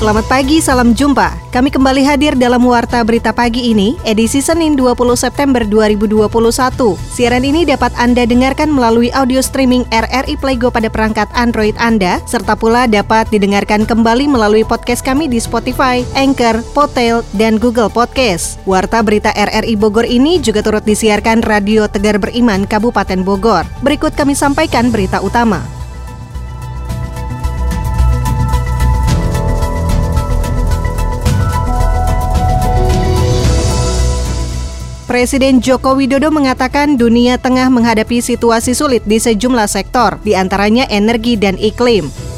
Selamat pagi, salam jumpa. Kami kembali hadir dalam Warta Berita Pagi ini, edisi Senin 20 September 2021. Siaran ini dapat Anda dengarkan melalui audio streaming RRI Playgo pada perangkat Android Anda, serta pula dapat didengarkan kembali melalui podcast kami di Spotify, Anchor, Potail, dan Google Podcast. Warta Berita RRI Bogor ini juga turut disiarkan Radio Tegar Beriman Kabupaten Bogor. Berikut kami sampaikan berita utama. Presiden Joko Widodo mengatakan dunia tengah menghadapi situasi sulit di sejumlah sektor, di antaranya energi dan iklim.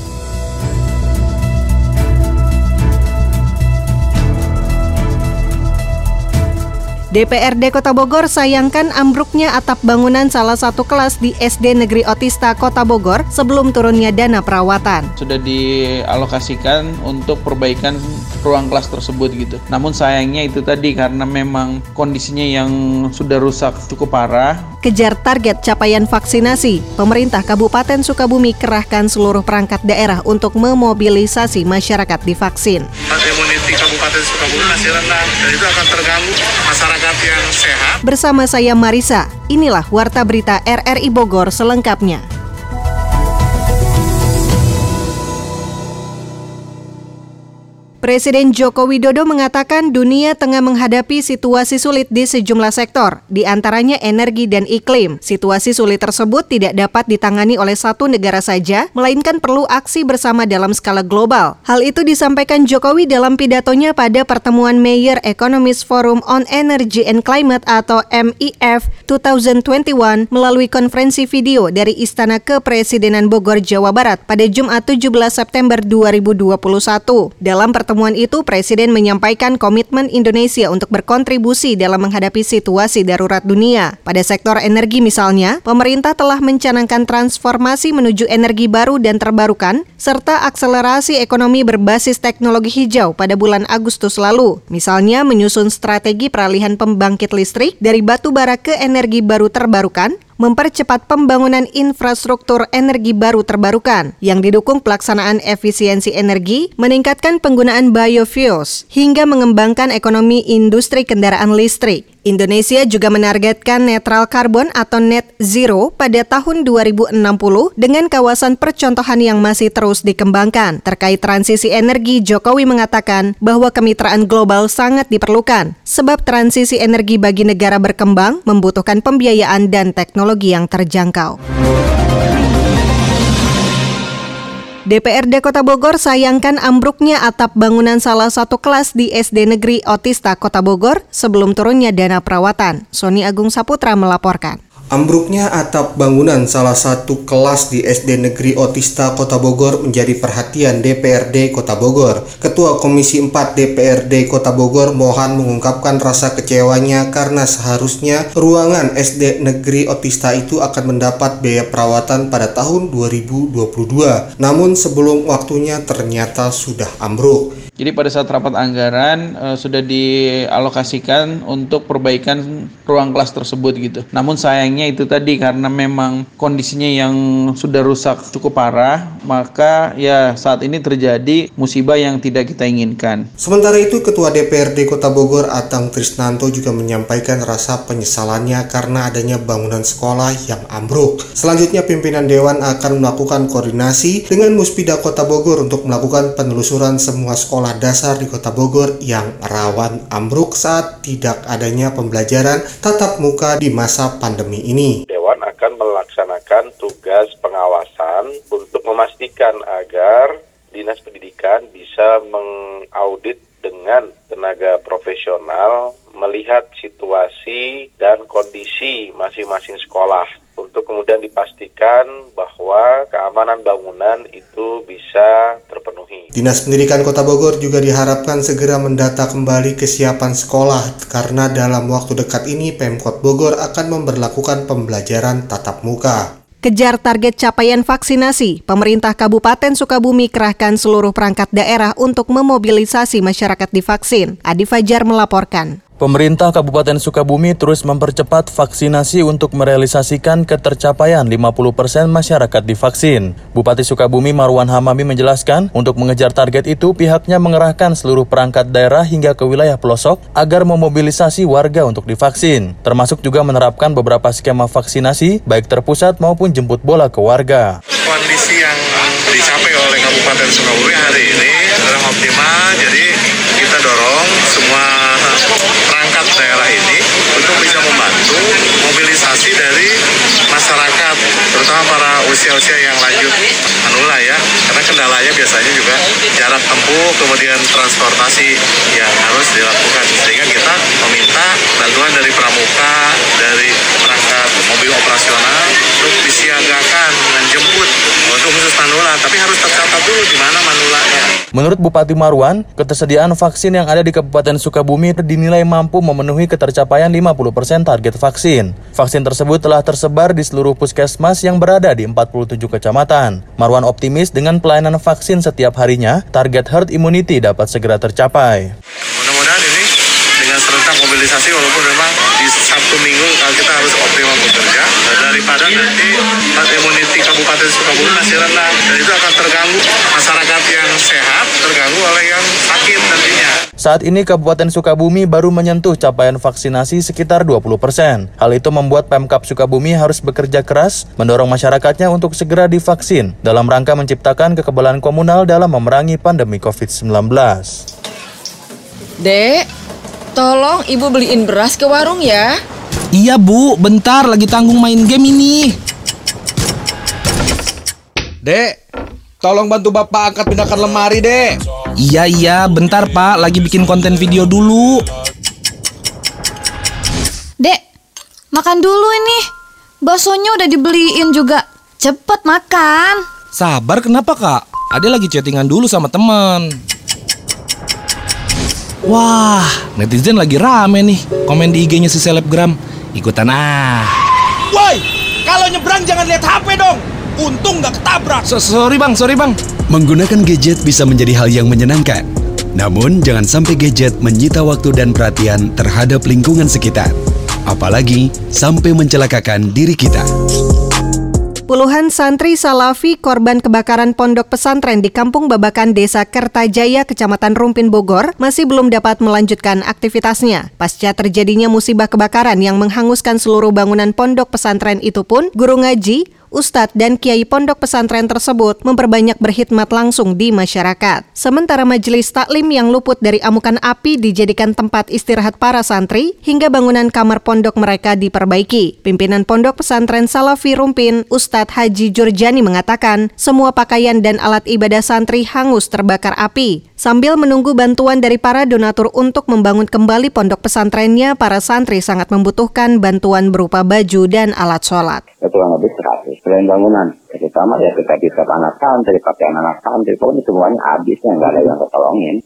DPRD Kota Bogor sayangkan ambruknya atap bangunan salah satu kelas di SD Negeri Otista Kota Bogor sebelum turunnya dana perawatan. Sudah dialokasikan untuk perbaikan ruang kelas tersebut gitu. Namun sayangnya itu tadi karena memang kondisinya yang sudah rusak cukup parah. Kejar target capaian vaksinasi, pemerintah Kabupaten Sukabumi kerahkan seluruh perangkat daerah untuk memobilisasi masyarakat divaksin. Imuniti Kabupaten Sukabumi masih rendah dan itu akan terganggu masyarakat yang sehat. Bersama saya Marisa, inilah Warta Berita RRI Bogor selengkapnya. Presiden Joko Widodo mengatakan dunia tengah menghadapi situasi sulit di sejumlah sektor, di antaranya energi dan iklim. Situasi sulit tersebut tidak dapat ditangani oleh satu negara saja, melainkan perlu aksi bersama dalam skala global. Hal itu disampaikan Jokowi dalam pidatonya pada pertemuan Mayor Economist Forum on Energy and Climate atau MEF 2021 melalui konferensi video dari Istana Kepresidenan Bogor, Jawa Barat pada Jumat 17 September 2021. Dalam pertemuan pertemuan itu, Presiden menyampaikan komitmen Indonesia untuk berkontribusi dalam menghadapi situasi darurat dunia. Pada sektor energi misalnya, pemerintah telah mencanangkan transformasi menuju energi baru dan terbarukan, serta akselerasi ekonomi berbasis teknologi hijau pada bulan Agustus lalu. Misalnya menyusun strategi peralihan pembangkit listrik dari batu bara ke energi baru terbarukan, mempercepat pembangunan infrastruktur energi baru terbarukan yang didukung pelaksanaan efisiensi energi, meningkatkan penggunaan biofuels, hingga mengembangkan ekonomi industri kendaraan listrik. Indonesia juga menargetkan netral karbon atau net zero pada tahun 2060 dengan kawasan percontohan yang masih terus dikembangkan. Terkait transisi energi, Jokowi mengatakan bahwa kemitraan global sangat diperlukan sebab transisi energi bagi negara berkembang membutuhkan pembiayaan dan teknologi yang terjangkau. DPRD Kota Bogor sayangkan ambruknya atap bangunan salah satu kelas di SD Negeri Otista Kota Bogor sebelum turunnya dana perawatan. Sony Agung Saputra melaporkan. Ambruknya atap bangunan salah satu kelas di SD Negeri Otista Kota Bogor menjadi perhatian DPRD Kota Bogor. Ketua Komisi 4 DPRD Kota Bogor Mohan mengungkapkan rasa kecewanya karena seharusnya ruangan SD Negeri Otista itu akan mendapat biaya perawatan pada tahun 2022. Namun sebelum waktunya ternyata sudah ambruk. Jadi pada saat rapat anggaran uh, sudah dialokasikan untuk perbaikan ruang kelas tersebut gitu. Namun sayangnya itu tadi karena memang kondisinya yang sudah rusak cukup parah, maka ya saat ini terjadi musibah yang tidak kita inginkan. Sementara itu Ketua DPRD Kota Bogor Atang Trisnanto juga menyampaikan rasa penyesalannya karena adanya bangunan sekolah yang ambruk. Selanjutnya pimpinan dewan akan melakukan koordinasi dengan Muspida Kota Bogor untuk melakukan penelusuran semua sekolah sekolah dasar di Kota Bogor yang rawan ambruk saat tidak adanya pembelajaran tatap muka di masa pandemi ini. Dewan akan melaksanakan tugas pengawasan untuk memastikan agar Dinas Pendidikan bisa mengaudit dengan tenaga profesional melihat situasi dan kondisi masing-masing sekolah untuk kemudian dipastikan bahwa keamanan bangunan itu bisa terpenuhi. Dinas Pendidikan Kota Bogor juga diharapkan segera mendata kembali kesiapan sekolah karena dalam waktu dekat ini Pemkot Bogor akan memperlakukan pembelajaran tatap muka. Kejar target capaian vaksinasi, pemerintah Kabupaten Sukabumi kerahkan seluruh perangkat daerah untuk memobilisasi masyarakat divaksin. Adi Fajar melaporkan. Pemerintah Kabupaten Sukabumi terus mempercepat vaksinasi untuk merealisasikan ketercapaian 50% masyarakat divaksin. Bupati Sukabumi Marwan Hamami menjelaskan, untuk mengejar target itu pihaknya mengerahkan seluruh perangkat daerah hingga ke wilayah pelosok agar memobilisasi warga untuk divaksin, termasuk juga menerapkan beberapa skema vaksinasi baik terpusat maupun jemput bola ke warga. Kondisi yang dicapai oleh Kabupaten Sukabumi hari ini adalah optimal, jadi kita dorong semua perangkat daerah ini untuk bisa membantu mobilisasi dari masyarakat, terutama para usia-usia yang lanjut manula ya, karena kendalanya biasanya juga jarak tempuh, kemudian transportasi yang harus dilakukan, sehingga kita meminta bantuan dari pramuka, dari perangkat mobil operasional untuk disiagakan menjemput. Untuk khusus manula, tapi harus tercatat dulu di mana manulanya. Menurut Bupati Marwan, ketersediaan vaksin yang ada di Kabupaten Sukabumi dinilai mampu memenuhi ketercapaian 50% target vaksin. Vaksin tersebut telah tersebar di seluruh puskesmas yang berada di 47 kecamatan. Marwan optimis dengan pelayanan vaksin setiap harinya, target herd immunity dapat segera tercapai. Mudah-mudahan ini dengan serentak mobilisasi walaupun memang di Sabtu Minggu kita harus optimal bekerja daripada nanti herd immunity Kabupaten Sukabumi masih rendah dan itu akan terganggu masyarakat yang sehat terganggu oleh yang. Saat ini Kabupaten Sukabumi baru menyentuh capaian vaksinasi sekitar 20 persen. Hal itu membuat Pemkap Sukabumi harus bekerja keras mendorong masyarakatnya untuk segera divaksin dalam rangka menciptakan kekebalan komunal dalam memerangi pandemi COVID-19. Dek, tolong ibu beliin beras ke warung ya. Iya bu, bentar lagi tanggung main game ini. Dek, tolong bantu bapak angkat pindahkan lemari, dek. Iya iya, bentar pak, lagi bikin konten video dulu. Dek, makan dulu ini. Baksonya udah dibeliin juga. Cepet makan. Sabar kenapa kak? Ade lagi chattingan dulu sama teman. Wah, netizen lagi rame nih. Komen di IG-nya si selebgram. Ikutan ah. Woi, kalau nyebrang jangan lihat HP dong. Untung nggak ketabrak. So- sorry bang, sorry bang. Menggunakan gadget bisa menjadi hal yang menyenangkan. Namun, jangan sampai gadget menyita waktu dan perhatian terhadap lingkungan sekitar. Apalagi sampai mencelakakan diri kita. Puluhan santri Salafi korban kebakaran pondok pesantren di Kampung Babakan Desa Kertajaya, Kecamatan Rumpin Bogor, masih belum dapat melanjutkan aktivitasnya. Pasca terjadinya musibah kebakaran yang menghanguskan seluruh bangunan pondok pesantren itu pun, guru ngaji, Ustadz dan Kiai pondok pesantren tersebut memperbanyak berkhidmat langsung di masyarakat. Sementara majelis taklim yang luput dari amukan api dijadikan tempat istirahat para santri hingga bangunan kamar pondok mereka diperbaiki. Pimpinan pondok pesantren Salafi Rumpin, Ustadz Haji Jurjani mengatakan semua pakaian dan alat ibadah santri hangus terbakar api. Sambil menunggu bantuan dari para donatur untuk membangun kembali pondok pesantrennya, para santri sangat membutuhkan bantuan berupa baju dan alat sholat. kurang lebih 100 selain bangunan terutama ya kita bisa anak santri pakai anak santri pokoknya semuanya habisnya nggak ada yang ketolongin.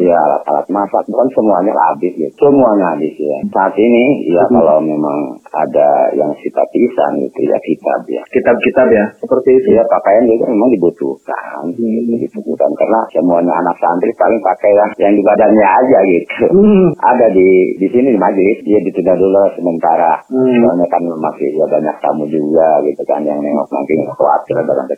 Ya alat-alat masak kan semuanya habis gitu semuanya habis ya. Saat ini ya kalau memang ada yang sita pisan gitu ya kitab ya. Kitab-kitab ya seperti itu. Ya pakaian juga memang dibutuhkan gitu, dibutuhkan karena semuanya anak santri paling pakai yang, yang di badannya aja gitu. Ada di di sini di majelis dia ditunda dulu sementara. Soalnya kan masih ya banyak tamu juga gitu kan yang nengok nanti datang ke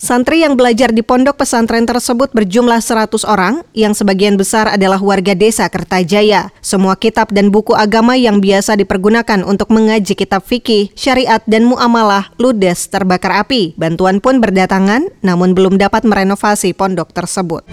Santri yang belajar di pondok pesantren tersebut berjumlah 100 orang, yang sebagian besar adalah warga desa Kertajaya. Semua kitab dan buku agama yang biasa dipergunakan untuk mengaji kitab fikih, syariat, dan muamalah ludes terbakar api. Bantuan pun berdatangan, namun belum dapat merenovasi pondok tersebut.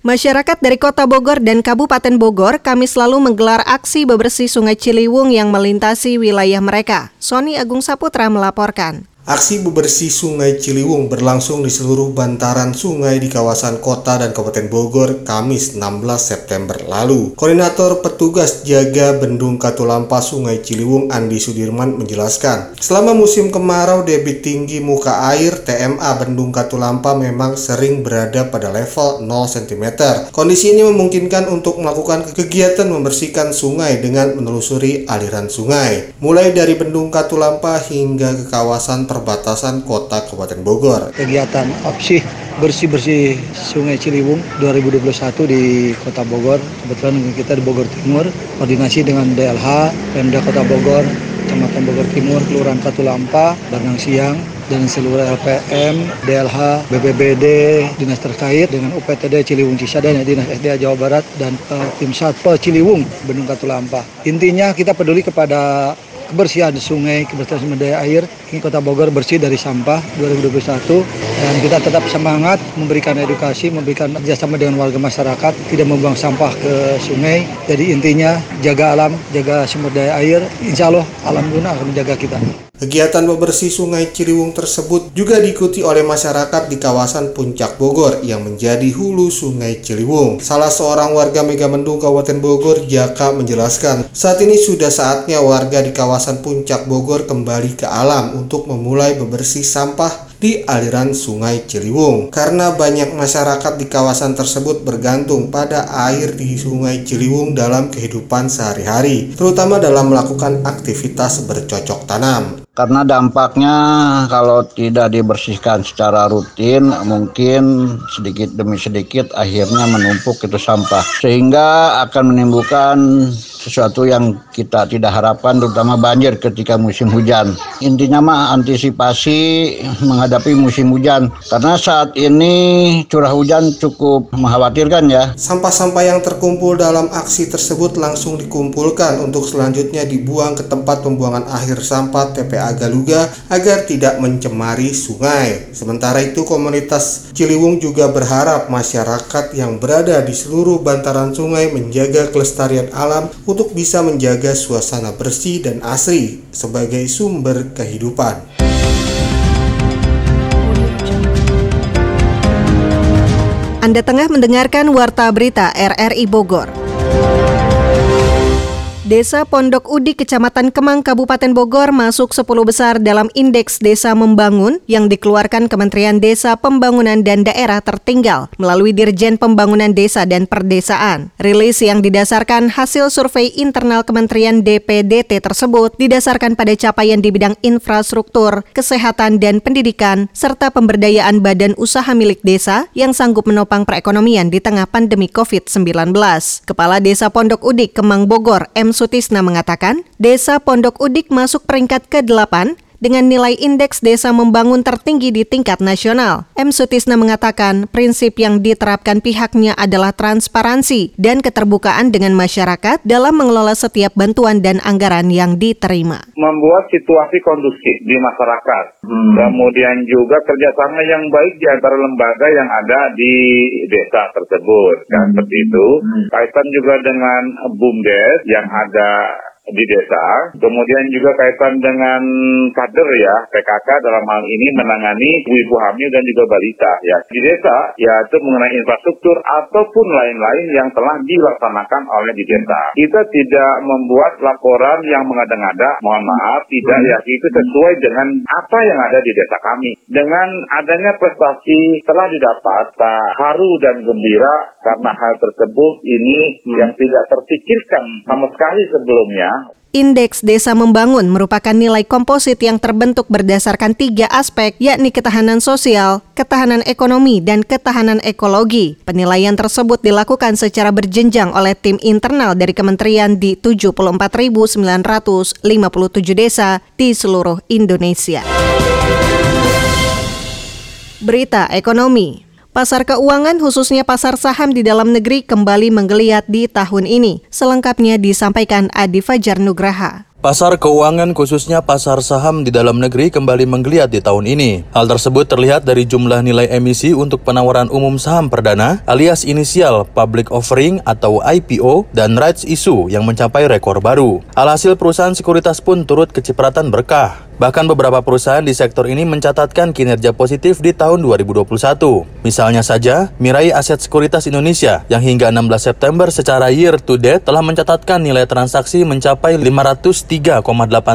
Masyarakat dari Kota Bogor dan Kabupaten Bogor kami selalu menggelar aksi bebersih Sungai Ciliwung yang melintasi wilayah mereka. Sony Agung Saputra melaporkan. Aksi bebersih Sungai Ciliwung berlangsung di seluruh bantaran sungai di kawasan kota dan Kabupaten Bogor Kamis 16 September lalu. Koordinator petugas jaga Bendung Katulampa Sungai Ciliwung Andi Sudirman menjelaskan, selama musim kemarau debit tinggi muka air TMA Bendung Katulampa memang sering berada pada level 0 cm. Kondisi ini memungkinkan untuk melakukan kegiatan membersihkan sungai dengan menelusuri aliran sungai, mulai dari Bendung Katulampa hingga ke kawasan perbatasan kota Kabupaten Bogor. Kegiatan opsi bersih-bersih Sungai Ciliwung 2021 di Kota Bogor. Kebetulan kita di Bogor Timur, koordinasi dengan DLH, Pemda Kota Bogor, Kecamatan Bogor Timur, Kelurahan Katulampa, Barang Siang, dan seluruh LPM, DLH, BBBD, dinas terkait dengan UPTD Ciliwung Cisada, Dinas SDA Jawa Barat, dan uh, tim Satpol Ciliwung, Bendung Katulampa. Intinya kita peduli kepada kebersihan sungai, kebersihan sumber daya air. Ini Kota Bogor bersih dari sampah 2021 dan kita tetap semangat memberikan edukasi, memberikan kerjasama dengan warga masyarakat, tidak membuang sampah ke sungai. Jadi intinya jaga alam, jaga sumber daya air. Insya Allah alam guna akan menjaga kita. Kegiatan bebersih Sungai Ciliwung tersebut juga diikuti oleh masyarakat di kawasan Puncak Bogor yang menjadi hulu Sungai Ciliwung. Salah seorang warga Megamendung Kabupaten Bogor, Jaka menjelaskan, saat ini sudah saatnya warga di kawasan Puncak Bogor kembali ke alam untuk memulai bebersih sampah di aliran Sungai Ciliwung. Karena banyak masyarakat di kawasan tersebut bergantung pada air di Sungai Ciliwung dalam kehidupan sehari-hari, terutama dalam melakukan aktivitas bercocok tanam. Karena dampaknya kalau tidak dibersihkan secara rutin mungkin sedikit demi sedikit akhirnya menumpuk itu sampah sehingga akan menimbulkan sesuatu yang kita tidak harapkan terutama banjir ketika musim hujan. Intinya mah antisipasi menghadapi musim hujan karena saat ini curah hujan cukup mengkhawatirkan ya. Sampah-sampah yang terkumpul dalam aksi tersebut langsung dikumpulkan untuk selanjutnya dibuang ke tempat pembuangan akhir sampah TPA Galuga agar tidak mencemari sungai. Sementara itu komunitas Ciliwung juga berharap masyarakat yang berada di seluruh bantaran sungai menjaga kelestarian alam untuk bisa menjaga suasana bersih dan asri sebagai sumber kehidupan. Anda tengah mendengarkan Warta Berita RRI Bogor. Desa Pondok Udik, Kecamatan Kemang, Kabupaten Bogor masuk 10 besar dalam Indeks Desa Membangun yang dikeluarkan Kementerian Desa Pembangunan dan Daerah Tertinggal melalui Dirjen Pembangunan Desa dan Perdesaan. Rilis yang didasarkan hasil survei internal Kementerian DPDT tersebut didasarkan pada capaian di bidang infrastruktur, kesehatan, dan pendidikan, serta pemberdayaan badan usaha milik desa yang sanggup menopang perekonomian di tengah pandemi COVID-19. Kepala Desa Pondok Udik, Kemang Bogor, M. Sutisna mengatakan, Desa Pondok Udik masuk peringkat ke-8 dengan nilai indeks desa membangun tertinggi di tingkat nasional. M. Sutisna mengatakan prinsip yang diterapkan pihaknya adalah transparansi dan keterbukaan dengan masyarakat dalam mengelola setiap bantuan dan anggaran yang diterima. Membuat situasi kondusif di masyarakat, hmm. kemudian juga kerjasama yang baik di antara lembaga yang ada di desa tersebut, kan seperti itu. Hmm. Kaitan juga dengan BUMDes yang ada di desa. Kemudian juga kaitan dengan kader ya, PKK dalam hal ini menangani ibu hamil dan juga balita ya. Di desa ya itu mengenai infrastruktur ataupun lain-lain yang telah dilaksanakan oleh di desa. Kita tidak membuat laporan yang mengada-ngada, mohon maaf, tidak ya, itu sesuai dengan apa yang ada di desa kami. Dengan adanya prestasi telah didapat, tak haru dan gembira karena hal tersebut ini hmm. yang tidak terpikirkan sama sekali sebelumnya Indeks Desa Membangun merupakan nilai komposit yang terbentuk berdasarkan tiga aspek, yakni ketahanan sosial, ketahanan ekonomi, dan ketahanan ekologi. Penilaian tersebut dilakukan secara berjenjang oleh tim internal dari kementerian di 74.957 desa di seluruh Indonesia. Berita Ekonomi Pasar keuangan khususnya pasar saham di dalam negeri kembali menggeliat di tahun ini. Selengkapnya disampaikan Adi Fajar Nugraha. Pasar keuangan khususnya pasar saham di dalam negeri kembali menggeliat di tahun ini. Hal tersebut terlihat dari jumlah nilai emisi untuk penawaran umum saham perdana alias inisial public offering atau IPO dan rights issue yang mencapai rekor baru. Alhasil perusahaan sekuritas pun turut kecipratan berkah. Bahkan beberapa perusahaan di sektor ini mencatatkan kinerja positif di tahun 2021. Misalnya saja, Mirai Aset Sekuritas Indonesia yang hingga 16 September secara year to date telah mencatatkan nilai transaksi mencapai 503,8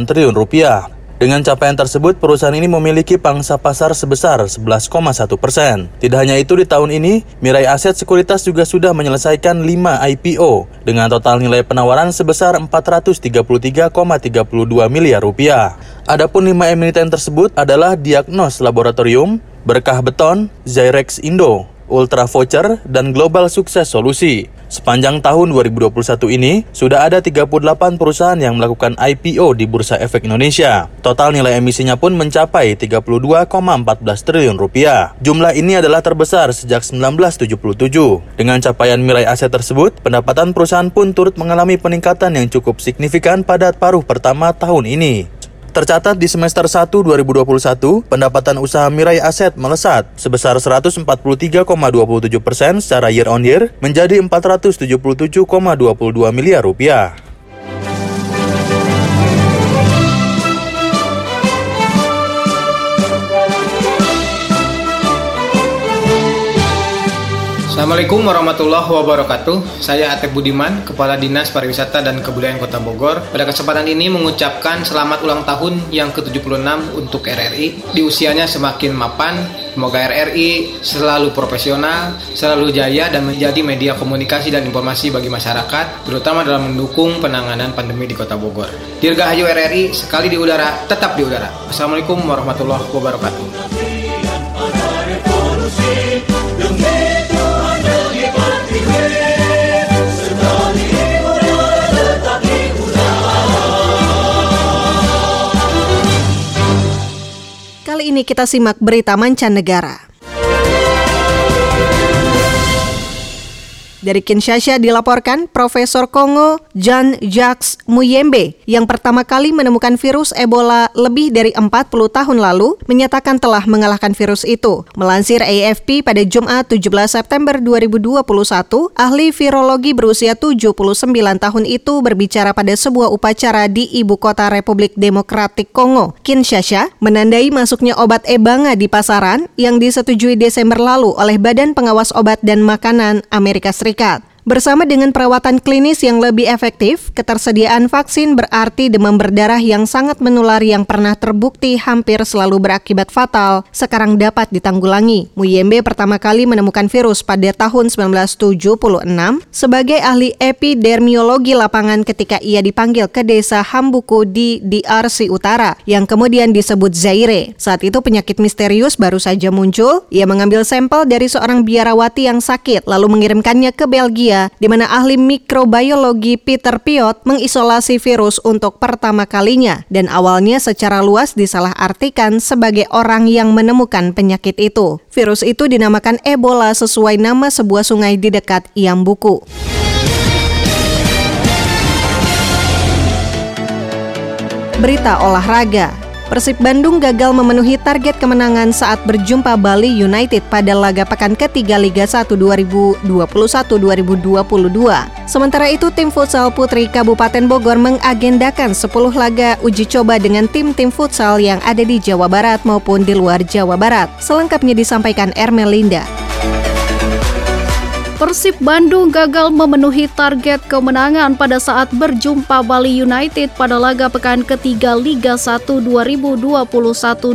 triliun rupiah. Dengan capaian tersebut, perusahaan ini memiliki pangsa pasar sebesar 11,1 persen. Tidak hanya itu, di tahun ini, Mirai Aset Sekuritas juga sudah menyelesaikan 5 IPO dengan total nilai penawaran sebesar 433,32 miliar rupiah. Adapun 5 emiten tersebut adalah Diagnos Laboratorium, Berkah Beton, Zyrex Indo, Ultra Voucher, dan Global Sukses Solusi. Sepanjang tahun 2021 ini, sudah ada 38 perusahaan yang melakukan IPO di Bursa Efek Indonesia. Total nilai emisinya pun mencapai 32,14 triliun rupiah. Jumlah ini adalah terbesar sejak 1977. Dengan capaian nilai aset tersebut, pendapatan perusahaan pun turut mengalami peningkatan yang cukup signifikan pada paruh pertama tahun ini. Tercatat di semester 1 2021, pendapatan usaha Mirai Aset melesat sebesar 143,27 persen secara year on year menjadi 477,22 miliar rupiah. Assalamualaikum warahmatullahi wabarakatuh. Saya Atep Budiman, Kepala Dinas Pariwisata dan Kebudayaan Kota Bogor. Pada kesempatan ini mengucapkan selamat ulang tahun yang ke-76 untuk RRI. Di usianya semakin mapan, semoga RRI selalu profesional, selalu jaya dan menjadi media komunikasi dan informasi bagi masyarakat, terutama dalam mendukung penanganan pandemi di Kota Bogor. Dirgahayu RRI, sekali di udara, tetap di udara. Assalamualaikum warahmatullahi wabarakatuh. Kali ini kita simak berita mancanegara. Dari Kinshasa dilaporkan Profesor Kongo Jean-Jacques Muyembe yang pertama kali menemukan virus Ebola lebih dari 40 tahun lalu menyatakan telah mengalahkan virus itu. Melansir AFP pada Jumat 17 September 2021, ahli virologi berusia 79 tahun itu berbicara pada sebuah upacara di ibu kota Republik Demokratik Kongo, Kinshasa, menandai masuknya obat Ebanga di pasaran yang disetujui Desember lalu oleh Badan Pengawas Obat dan Makanan Amerika Serikat. Serikat. Bersama dengan perawatan klinis yang lebih efektif, ketersediaan vaksin berarti demam berdarah yang sangat menular yang pernah terbukti hampir selalu berakibat fatal, sekarang dapat ditanggulangi. Muyembe pertama kali menemukan virus pada tahun 1976 sebagai ahli epidemiologi lapangan ketika ia dipanggil ke desa Hambuku di DRC Utara, yang kemudian disebut Zaire. Saat itu penyakit misterius baru saja muncul, ia mengambil sampel dari seorang biarawati yang sakit, lalu mengirimkannya ke Belgia di mana ahli mikrobiologi Peter Piot mengisolasi virus untuk pertama kalinya dan awalnya secara luas disalahartikan sebagai orang yang menemukan penyakit itu. Virus itu dinamakan Ebola sesuai nama sebuah sungai di dekat Iambuku. Berita olahraga Persib Bandung gagal memenuhi target kemenangan saat berjumpa Bali United pada laga pekan ketiga Liga 1 2021-2022. Sementara itu, tim futsal putri Kabupaten Bogor mengagendakan 10 laga uji coba dengan tim-tim futsal yang ada di Jawa Barat maupun di luar Jawa Barat. Selengkapnya disampaikan Ermelinda. Persib Bandung gagal memenuhi target kemenangan pada saat berjumpa Bali United pada laga pekan ketiga Liga 1 2021-2022.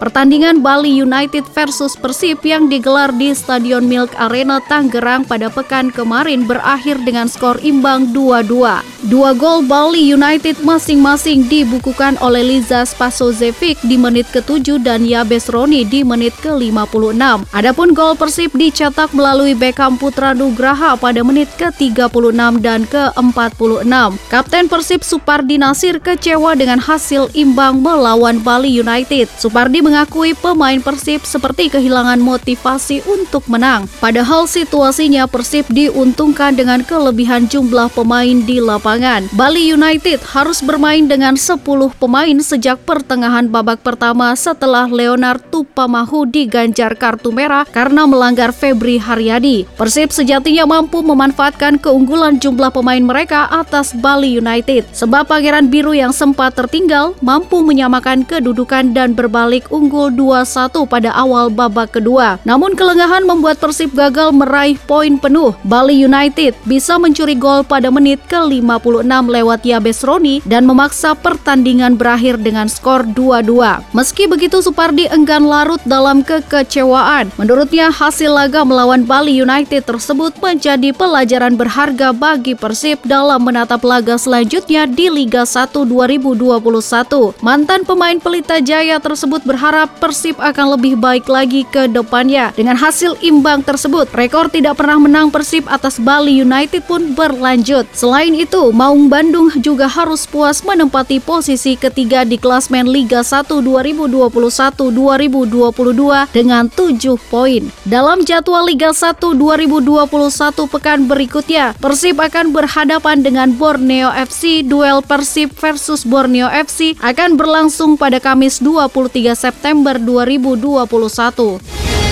Pertandingan Bali United versus Persib yang digelar di Stadion Milk Arena Tangerang pada pekan kemarin berakhir dengan skor imbang 2-2. Dua gol Bali United masing-masing dibukukan oleh Liza Spasojevic di menit ke-7 dan Yabes Roni di menit ke-56. Adapun gol Persib dicetak melalui Beckham Putra Nugraha pada menit ke-36 dan ke-46. Kapten Persib Supardi Nasir kecewa dengan hasil imbang melawan Bali United. Supardi mengakui pemain Persib seperti kehilangan motivasi untuk menang. Padahal situasinya Persib diuntungkan dengan kelebihan jumlah pemain di lapangan. Bali United harus bermain dengan 10 pemain sejak pertengahan babak pertama setelah Leonard Tupamahu diganjar kartu merah karena melanggar Febri Haryadi. Persib sejatinya mampu memanfaatkan keunggulan jumlah pemain mereka atas Bali United sebab Pangeran Biru yang sempat tertinggal mampu menyamakan kedudukan dan berbalik unggul 2-1 pada awal babak kedua. Namun kelengahan membuat Persib gagal meraih poin penuh. Bali United bisa mencuri gol pada menit ke-56 lewat Yabes Roni dan memaksa pertandingan berakhir dengan skor 2-2. Meski begitu Supardi enggan larut dalam kekecewaan. Menurutnya hasil laga melawan Bali United tersebut menjadi pelajaran berharga bagi Persib dalam menatap laga selanjutnya di Liga 1 2021. Mantan pemain Pelita Jaya tersebut berharap Persib akan lebih baik lagi ke depannya. Dengan hasil imbang tersebut, rekor tidak pernah menang Persib atas Bali United pun berlanjut. Selain itu, Maung Bandung juga harus puas menempati posisi ketiga di klasmen Liga 1 2021-2022 dengan 7 poin. Dalam jadwal Liga 1 2021 pekan berikutnya, Persib akan berhadapan dengan Borneo FC. Duel Persib versus Borneo FC akan berlangsung pada Kamis 23 September 2021.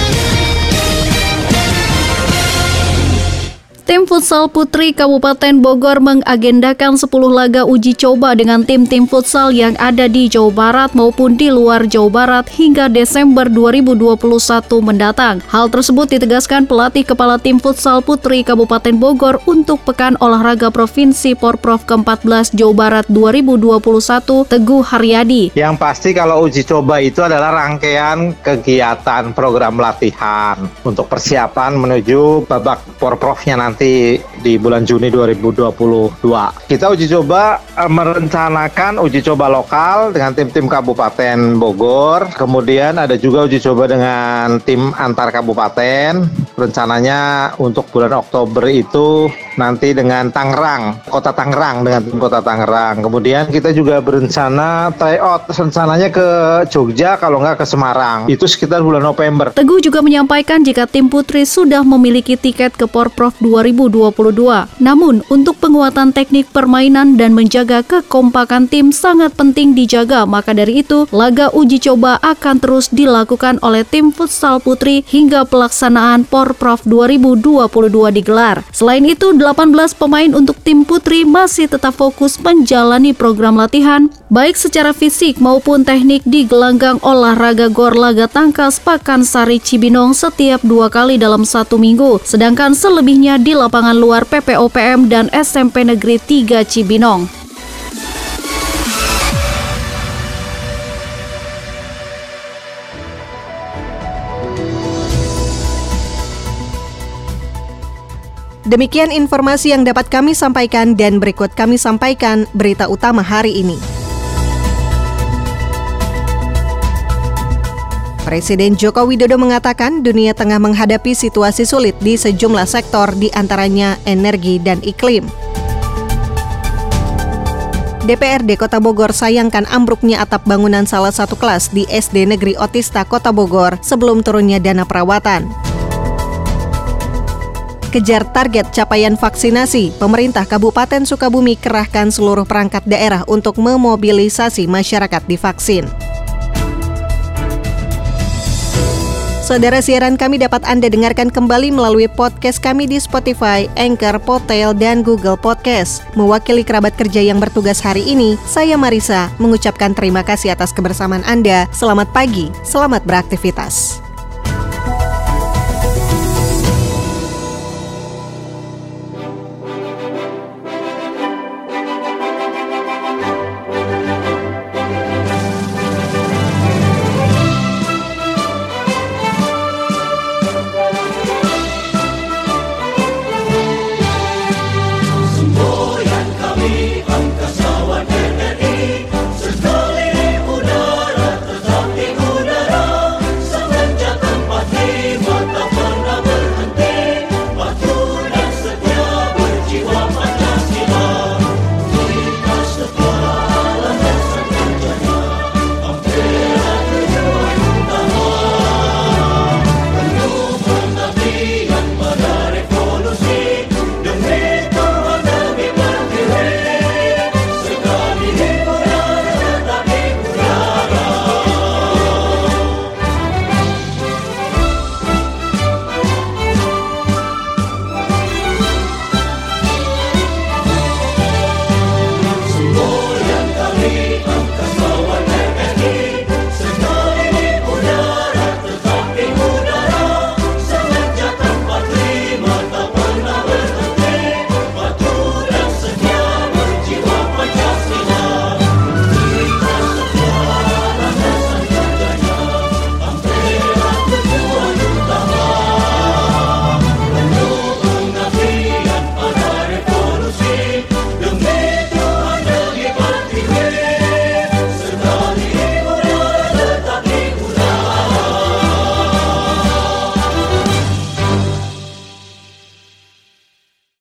Tim futsal putri Kabupaten Bogor mengagendakan 10 laga uji coba dengan tim-tim futsal yang ada di Jawa Barat maupun di luar Jawa Barat hingga Desember 2021 mendatang. Hal tersebut ditegaskan pelatih kepala tim futsal putri Kabupaten Bogor untuk Pekan Olahraga Provinsi Porprov ke-14 Jawa Barat 2021 Teguh Haryadi. Yang pasti kalau uji coba itu adalah rangkaian kegiatan program latihan untuk persiapan menuju babak Porprovnya nanti nanti di bulan Juni 2022. Kita uji coba eh, merencanakan uji coba lokal dengan tim-tim Kabupaten Bogor, kemudian ada juga uji coba dengan tim antar kabupaten. Rencananya untuk bulan Oktober itu nanti dengan Tangerang, Kota Tangerang dengan Kota Tangerang. Kemudian kita juga berencana tryout rencananya ke Jogja kalau nggak ke Semarang. Itu sekitar bulan November. Teguh juga menyampaikan jika tim putri sudah memiliki tiket ke Porprov 2000 2022. Namun, untuk penguatan teknik permainan dan menjaga kekompakan tim sangat penting dijaga. Maka dari itu, laga uji coba akan terus dilakukan oleh tim futsal putri hingga pelaksanaan Porprov 2022 digelar. Selain itu, 18 pemain untuk tim putri masih tetap fokus menjalani program latihan baik secara fisik maupun teknik di gelanggang olahraga Gor Laga Tangkas Pakansari Cibinong setiap dua kali dalam satu minggu, sedangkan selebihnya di lapangan luar PPOPM dan SMP Negeri 3 Cibinong. Demikian informasi yang dapat kami sampaikan dan berikut kami sampaikan berita utama hari ini. Presiden Joko Widodo mengatakan dunia tengah menghadapi situasi sulit di sejumlah sektor di antaranya energi dan iklim. DPRD Kota Bogor sayangkan ambruknya atap bangunan salah satu kelas di SD Negeri Otista Kota Bogor sebelum turunnya dana perawatan. Kejar target capaian vaksinasi, pemerintah Kabupaten Sukabumi kerahkan seluruh perangkat daerah untuk memobilisasi masyarakat divaksin. Saudara siaran kami dapat Anda dengarkan kembali melalui podcast kami di Spotify, Anchor, Potel, dan Google Podcast. Mewakili kerabat kerja yang bertugas hari ini, saya Marisa mengucapkan terima kasih atas kebersamaan Anda. Selamat pagi, selamat beraktivitas.